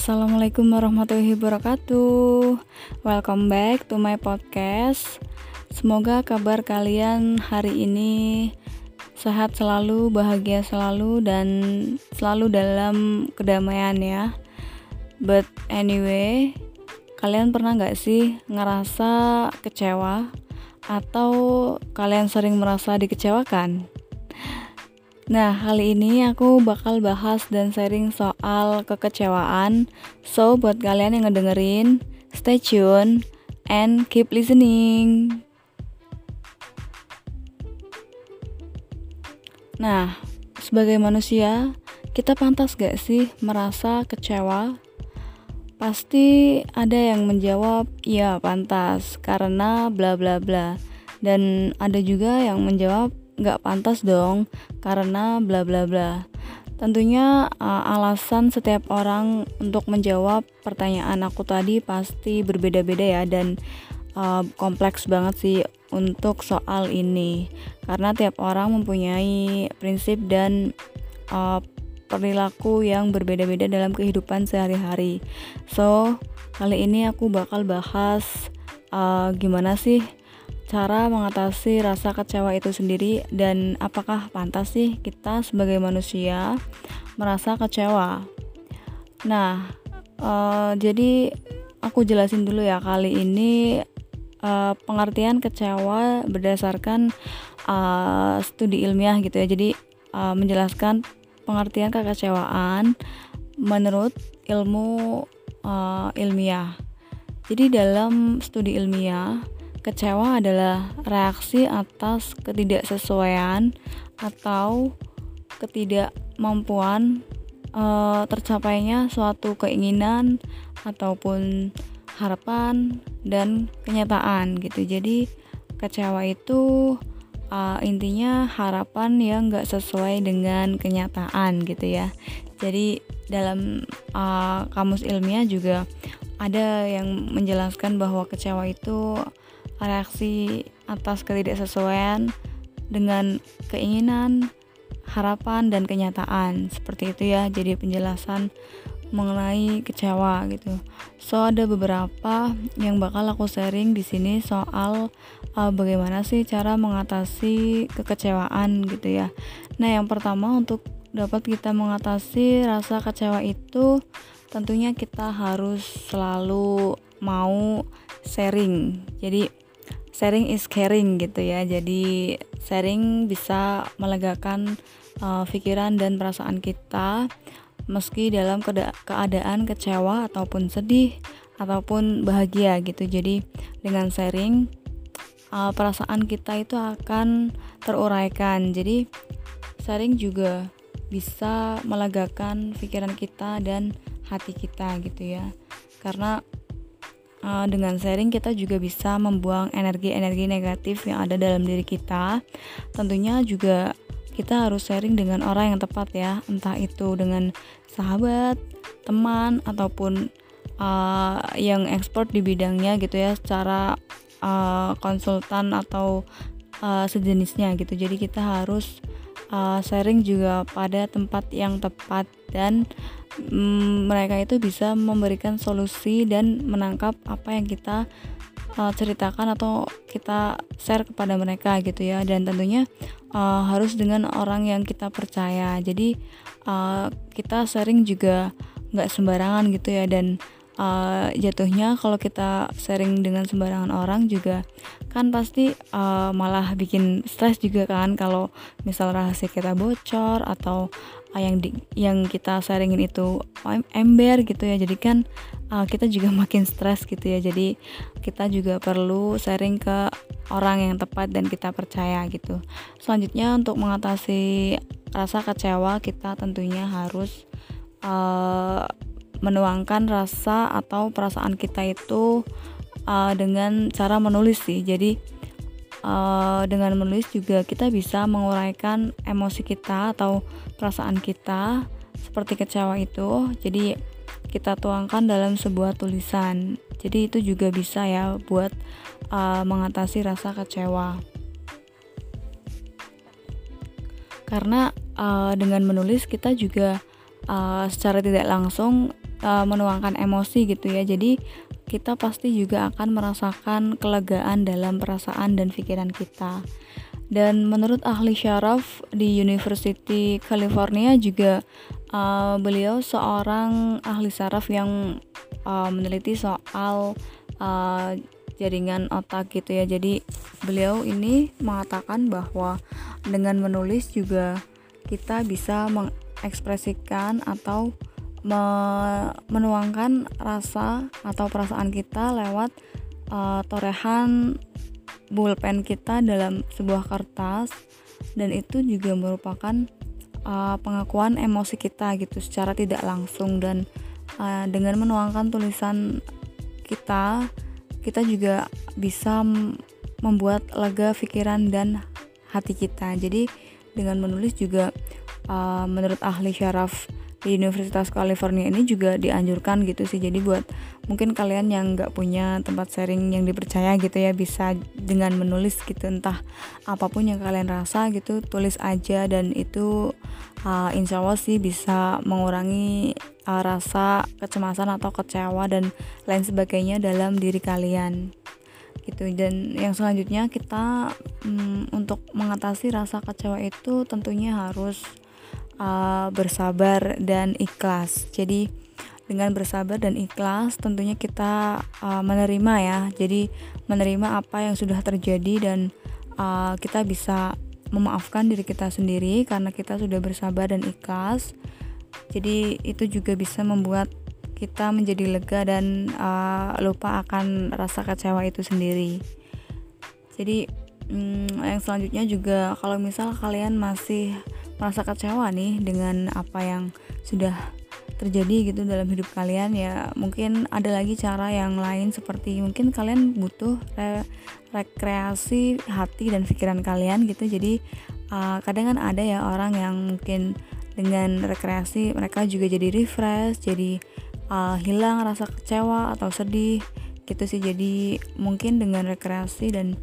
Assalamualaikum warahmatullahi wabarakatuh. Welcome back to my podcast. Semoga kabar kalian hari ini sehat selalu, bahagia selalu, dan selalu dalam kedamaian ya. But anyway, kalian pernah gak sih ngerasa kecewa atau kalian sering merasa dikecewakan? Nah, kali ini aku bakal bahas dan sharing soal kekecewaan. So, buat kalian yang ngedengerin, stay tune and keep listening. Nah, sebagai manusia, kita pantas gak sih merasa kecewa? Pasti ada yang menjawab, "Ya, pantas," karena bla bla bla. Dan ada juga yang menjawab, nggak pantas dong karena bla bla bla. Tentunya uh, alasan setiap orang untuk menjawab pertanyaan aku tadi pasti berbeda-beda ya dan uh, kompleks banget sih untuk soal ini karena tiap orang mempunyai prinsip dan uh, perilaku yang berbeda-beda dalam kehidupan sehari-hari. So, kali ini aku bakal bahas uh, gimana sih cara mengatasi rasa kecewa itu sendiri dan apakah pantas sih kita sebagai manusia merasa kecewa. Nah, uh, jadi aku jelasin dulu ya kali ini uh, pengertian kecewa berdasarkan uh, studi ilmiah gitu ya. Jadi uh, menjelaskan pengertian kekecewaan menurut ilmu uh, ilmiah. Jadi dalam studi ilmiah Kecewa adalah reaksi atas ketidaksesuaian atau ketidakmampuan e, tercapainya suatu keinginan ataupun harapan dan kenyataan gitu. Jadi kecewa itu uh, intinya harapan yang nggak sesuai dengan kenyataan gitu ya. Jadi dalam uh, kamus ilmiah juga ada yang menjelaskan bahwa kecewa itu reaksi atas ketidaksesuaian dengan keinginan, harapan dan kenyataan. Seperti itu ya. Jadi penjelasan mengenai kecewa gitu. So ada beberapa yang bakal aku sharing di sini soal uh, bagaimana sih cara mengatasi kekecewaan gitu ya. Nah, yang pertama untuk dapat kita mengatasi rasa kecewa itu tentunya kita harus selalu mau sharing. Jadi sharing is caring gitu ya. Jadi sharing bisa melegakan uh, pikiran dan perasaan kita meski dalam keadaan kecewa ataupun sedih ataupun bahagia gitu. Jadi dengan sharing uh, perasaan kita itu akan teruraikan. Jadi sharing juga bisa melegakan pikiran kita dan hati kita gitu ya. Karena uh, dengan sharing kita juga bisa membuang energi-energi negatif yang ada dalam diri kita. Tentunya juga kita harus sharing dengan orang yang tepat ya, entah itu dengan sahabat, teman ataupun uh, yang expert di bidangnya gitu ya, secara uh, konsultan atau uh, sejenisnya gitu. Jadi kita harus uh, sharing juga pada tempat yang tepat dan mm, mereka itu bisa memberikan solusi dan menangkap apa yang kita uh, ceritakan atau kita share kepada mereka gitu ya. Dan tentunya uh, harus dengan orang yang kita percaya. Jadi uh, kita sharing juga nggak sembarangan gitu ya. Dan uh, jatuhnya kalau kita sharing dengan sembarangan orang juga kan pasti uh, malah bikin stres juga kan kalau misal rahasia kita bocor atau uh, yang di, yang kita sharingin itu ember gitu ya. Jadi kan uh, kita juga makin stres gitu ya. Jadi kita juga perlu sharing ke orang yang tepat dan kita percaya gitu. Selanjutnya untuk mengatasi rasa kecewa kita tentunya harus uh, menuangkan rasa atau perasaan kita itu uh, dengan cara menulis sih. Jadi uh, dengan menulis juga kita bisa menguraikan emosi kita atau perasaan kita seperti kecewa itu. Jadi kita tuangkan dalam sebuah tulisan. Jadi itu juga bisa ya buat uh, mengatasi rasa kecewa. Karena uh, dengan menulis kita juga uh, secara tidak langsung uh, menuangkan emosi gitu ya. Jadi kita pasti juga akan merasakan kelegaan dalam perasaan dan pikiran kita. Dan menurut ahli syaraf di University California juga uh, beliau seorang ahli syaraf yang uh, meneliti soal uh, jaringan otak gitu ya. Jadi beliau ini mengatakan bahwa dengan menulis juga kita bisa mengekspresikan atau menuangkan rasa atau perasaan kita lewat uh, torehan pulpen kita dalam sebuah kertas. Dan itu juga merupakan uh, pengakuan emosi kita gitu secara tidak langsung dan uh, dengan menuangkan tulisan kita kita juga bisa membuat lega pikiran dan hati kita. Jadi dengan menulis juga uh, menurut ahli syaraf di Universitas California ini juga dianjurkan gitu sih. Jadi buat mungkin kalian yang nggak punya tempat sharing yang dipercaya gitu ya bisa dengan menulis gitu entah apa pun yang kalian rasa gitu tulis aja. Dan itu uh, insya Allah sih bisa mengurangi uh, rasa kecemasan atau kecewa dan lain sebagainya dalam diri kalian. Gitu. Dan yang selanjutnya kita um, untuk mengatasi rasa kecewa itu tentunya harus uh, bersabar dan ikhlas. Jadi dengan bersabar dan ikhlas tentunya kita uh, menerima ya. Jadi menerima apa yang sudah terjadi dan uh, kita bisa memaafkan diri kita sendiri karena kita sudah bersabar dan ikhlas. Jadi itu juga bisa membuat kita menjadi lega dan uh, lupa akan rasa kecewa itu sendiri. Jadi hmm, yang selanjutnya juga kalau misal kalian masih merasa kecewa nih dengan apa yang sudah terjadi gitu dalam hidup kalian ya mungkin ada lagi cara yang lain seperti mungkin kalian butuh re rekreasi hati dan pikiran kalian gitu. Jadi uh, kadang kan ada ya orang yang mungkin dengan rekreasi mereka juga jadi refresh jadi uh, hilang rasa kecewa atau sedih gitu sih. Jadi mungkin dengan rekreasi dan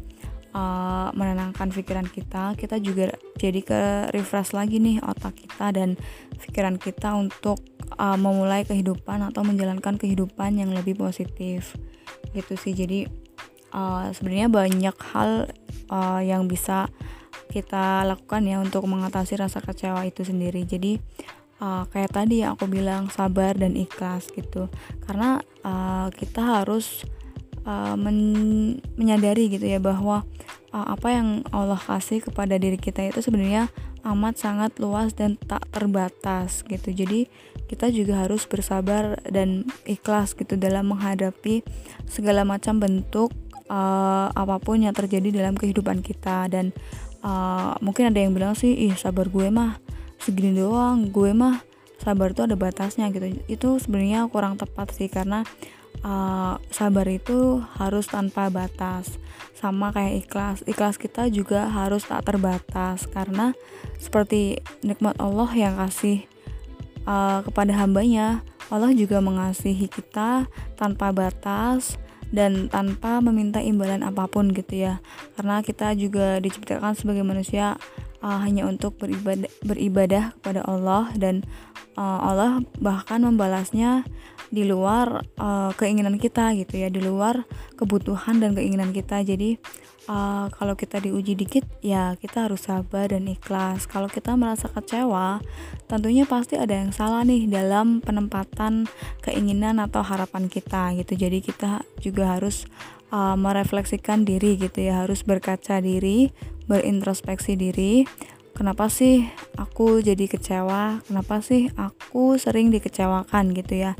uh, menenangkan pikiran kita kita juga jadi ke refresh lagi nih otak kita dan pikiran kita untuk uh, memulai kehidupan atau menjalankan kehidupan yang lebih positif. Gitu sih. Jadi uh, sebenarnya banyak hal uh, yang bisa kita lakukan ya untuk mengatasi rasa kecewa itu sendiri. Jadi uh, kayak tadi aku bilang sabar dan ikhlas gitu. Karena uh, kita harus uh, men menyadari gitu ya bahwa uh, apa yang Allah kasih kepada diri kita itu sebenarnya amat sangat luas dan tak terbatas gitu. Jadi kita juga harus bersabar dan ikhlas gitu dalam menghadapi segala macam bentuk uh, apa pun yang terjadi dalam kehidupan kita dan uh, mungkin ada yang bilang sih ih sabar gue mah segini doang gue mah sabar itu ada batasnya gitu itu sebenarnya kurang tepat sih karena uh, sabar itu harus tanpa batas. Sama kayak ikhlas. Ikhlas kita juga harus tak terbatas karena seperti nikmat Allah yang kasih uh, kepada hambanya Allah juga mengasihi kita tanpa batas dan tanpa meminta imbalan apa pun gitu ya. Karena kita juga diciptakan sebagai manusia uh, hanya untuk beribadah beribadah kepada Allah dan uh, Allah bahkan membalasnya di luar uh, keinginan kita gitu ya di luar kebutuhan dan keinginan kita. Jadi uh, kalau kita diuji dikit ya kita harus sabar dan ikhlas. Kalau kita merasa kecewa tentunya pasti ada yang salah nih dalam penempatan keinginan atau harapan kita gitu. Jadi kita juga harus uh, merefleksikan diri gitu ya. Harus berkaca diri berintrospeksi diri. Kenapa sih aku jadi kecewa? Kenapa sih aku sering dikecewakan gitu ya?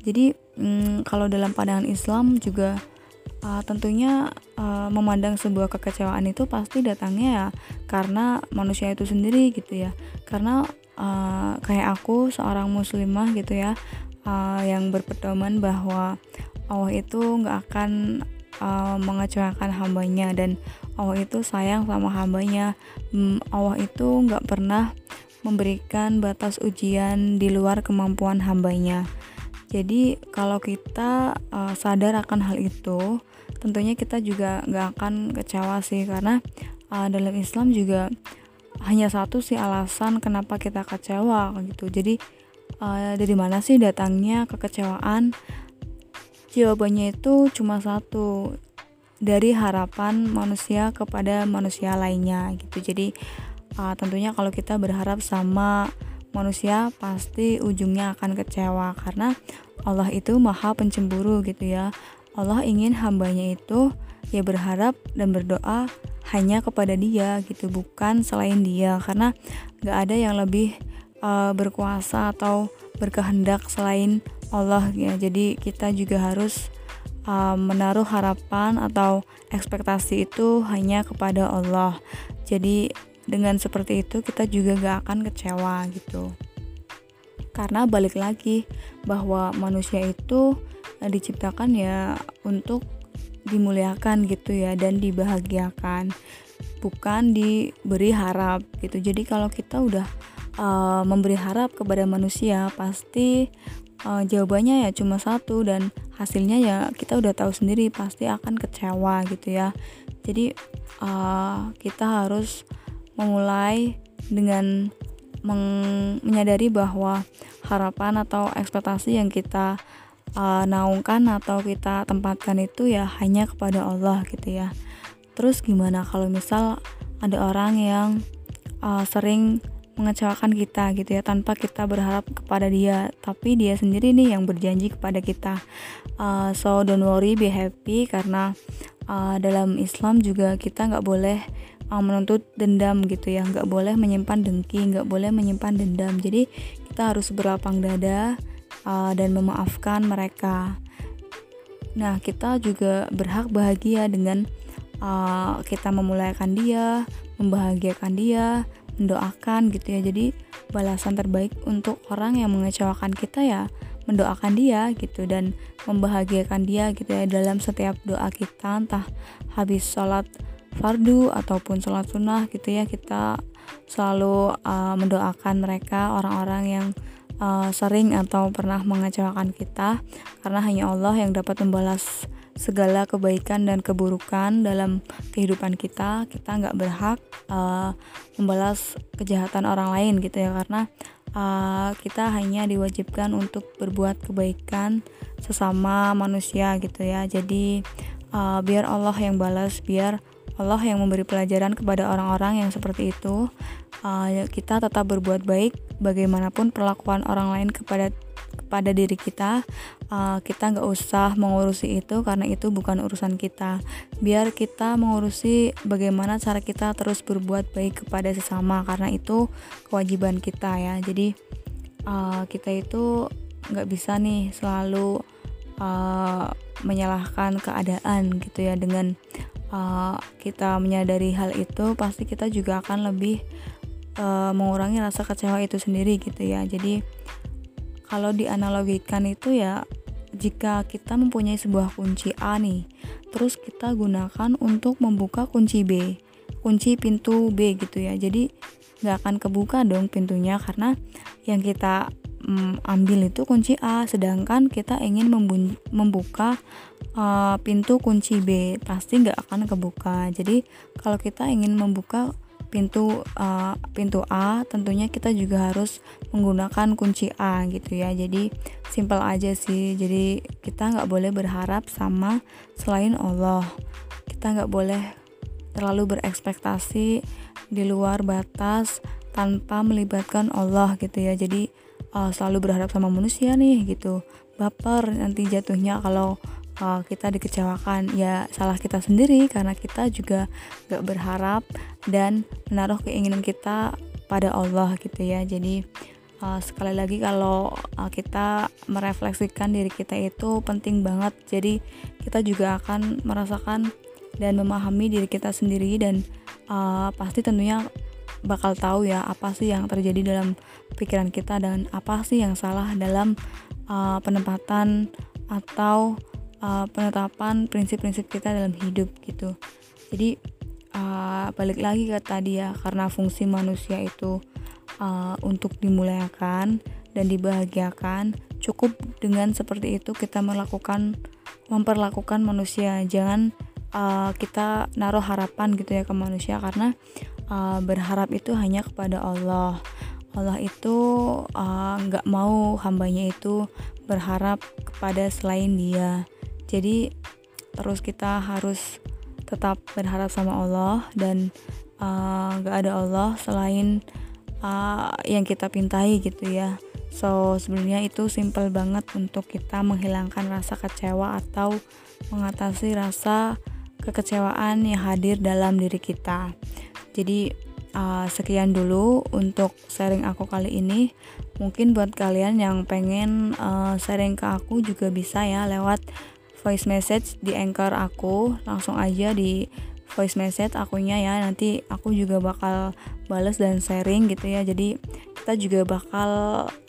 Jadi hmm, kalau dalam pandangan Islam juga uh, tentunya uh, memandang sebuah kekecewaan itu pasti datangnya ya karena manusia itu sendiri gitu ya. Karena uh, kayak aku seorang muslimah gitu ya uh, yang berpedoman bahwa Allah itu nggak akan uh, mengecewakan hambanya dan Allah itu sayang sama hambanya. Hmm, Allah itu nggak pernah memberikan batas ujian di luar kemampuan hambanya jadi kalau kita uh, sadar akan hal itu tentunya kita juga nggak akan kecewa sih karena uh, dalam Islam juga hanya satu sih alasan kenapa kita kecewa gitu. Jadi uh, dari mana sih datangnya kekecewaan? Jawabannya itu cuma satu dari harapan manusia kepada manusia lainnya gitu. Jadi uh, tentunya kalau kita berharap sama manusia pasti ujungnya akan kecewa karena Allah itu maha pencemburu gitu ya. Allah ingin hambanya itu ya berharap dan berdoa hanya kepada dia gitu bukan selain dia. Karena gak ada yang lebih uh, berkuasa atau berkehendak selain Allah ya. Jadi kita juga harus uh, menaruh harapan atau ekspektasi itu hanya kepada Allah. Jadi dengan seperti itu kita juga gak akan kecewa gitu. Karena balik lagi bahwa manusia itu uh, diciptakan ya untuk dimuliakan gitu ya dan dibahagiakan. Bukan diberi harap gitu. Jadi kalau kita udah uh, memberi harap kepada manusia pasti uh, jawabannya ya cuma satu dan hasilnya ya kita udah tahu sendiri pasti akan kecewa gitu ya. Jadi uh, kita harus memulai dengan menyadari bahwa harapan atau ekspektasi yang kita uh, naungkan atau kita tempatkan itu ya hanya kepada Allah gitu ya. Terus gimana kalau misal ada orang yang uh, sering mengecewakan kita gitu ya tanpa kita berharap kepada dia tapi dia sendiri nih yang berjanji kepada kita. Uh, so don't worry be happy karena uh, dalam Islam juga kita nggak boleh uh, menuntut dendam gitu ya. Nggak boleh menyimpan dengki nggak boleh menyimpan dendam. Jadi kita harus berlapang dada uh, dan memaafkan mereka. Nah kita juga berhak bahagia dengan uh, kita memulaikan dia membahagiakan dia mendoakan gitu ya. Jadi balasan terbaik untuk orang yang mengecewakan kita ya mendoakan dia gitu dan membahagiakan dia gitu ya. Dalam setiap doa kita entah habis sholat fardu ataupun sholat sunnah gitu ya kita selalu uh, mendoakan mereka orang-orang yang uh, sering atau pernah mengecewakan kita. Karena hanya Allah yang dapat membalas segala kebaikan dan keburukan dalam kehidupan kita. Kita nggak berhak uh, membalas kejahatan orang lain gitu ya karena uh, kita hanya diwajibkan untuk berbuat kebaikan sesama manusia gitu ya. Jadi uh, biar Allah yang balas biar Allah yang memberi pelajaran kepada orang-orang yang seperti itu. Uh, kita tetap berbuat baik bagaimanapun perlakuan orang lain kepada pada diri kita. Uh, kita nggak usah mengurusi itu karena itu bukan urusan kita. Biar kita mengurusi bagaimana cara kita terus berbuat baik kepada sesama karena itu kewajiban kita ya. Jadi uh, kita itu nggak bisa nih selalu uh, menyalahkan keadaan gitu ya. Dengan uh, kita menyadari hal itu pasti kita juga akan lebih uh, mengurangi rasa kecewa itu sendiri gitu ya. Jadi kalau dianalogikan itu ya jika kita mempunyai sebuah kunci A nih terus kita gunakan untuk membuka kunci B kunci pintu B gitu ya. Jadi nggak akan kebuka dong pintunya karena yang kita mm, ambil itu kunci A sedangkan kita ingin membuka uh, pintu kunci B pasti nggak akan kebuka. Jadi kalau kita ingin membuka pintu uh, pintu A tentunya kita juga harus menggunakan kunci A gitu ya. Jadi simpel aja sih. Jadi kita nggak boleh berharap sama selain Allah. Kita nggak boleh terlalu berekspektasi di luar batas tanpa melibatkan Allah gitu ya. Jadi uh, selalu berharap sama manusia nih gitu. Baper nanti jatuhnya kalau uh, kita dikecewakan. Ya salah kita sendiri karena kita juga gak berharap dan menaruh keinginan kita pada Allah gitu ya. Jadi uh, sekali lagi kalau uh, kita merefleksikan diri kita itu penting banget. Jadi kita juga akan merasakan dan memahami diri kita sendiri dan uh, pasti tentunya bakal tahu ya apa sih yang terjadi dalam pikiran kita dan apa sih yang salah dalam uh, penempatan atau uh, penetapan prinsip-prinsip kita dalam hidup gitu. Jadi uh, balik lagi ke tadi ya karena fungsi manusia itu uh, untuk dimuliakan dan dibahagiakan cukup dengan seperti itu kita melakukan memperlakukan manusia. Jangan uh, kita naruh harapan gitu ya ke manusia karena uh, berharap itu hanya kepada Allah Allah itu nggak uh, mau hambanya itu berharap kepada selain Dia. Jadi terus kita harus tetap berharap sama Allah dan nggak uh, ada Allah selain uh, yang kita pintai gitu ya. So sebenarnya itu simple banget untuk kita menghilangkan rasa kecewa atau mengatasi rasa kekecewaan yang hadir dalam diri kita. Jadi uh, sekian dulu untuk sharing aku kali ini. Mungkin buat kalian yang pengen uh, sharing ke aku juga bisa ya lewat voice message di anchor aku. Langsung aja di voice message akunya ya. Nanti aku juga bakal bales dan sharing gitu ya. Jadi kita juga bakal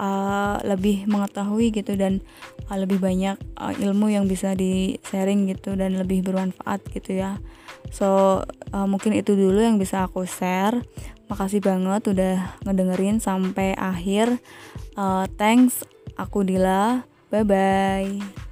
uh, lebih mengetahui gitu dan uh, lebih banyak uh, ilmu yang bisa di sharing gitu dan lebih bermanfaat gitu ya so uh, mungkin itu dulu yang bisa aku share. Makasih banget udah ngedengerin sampai akhir. Uh, thanks aku Dila. Bye bye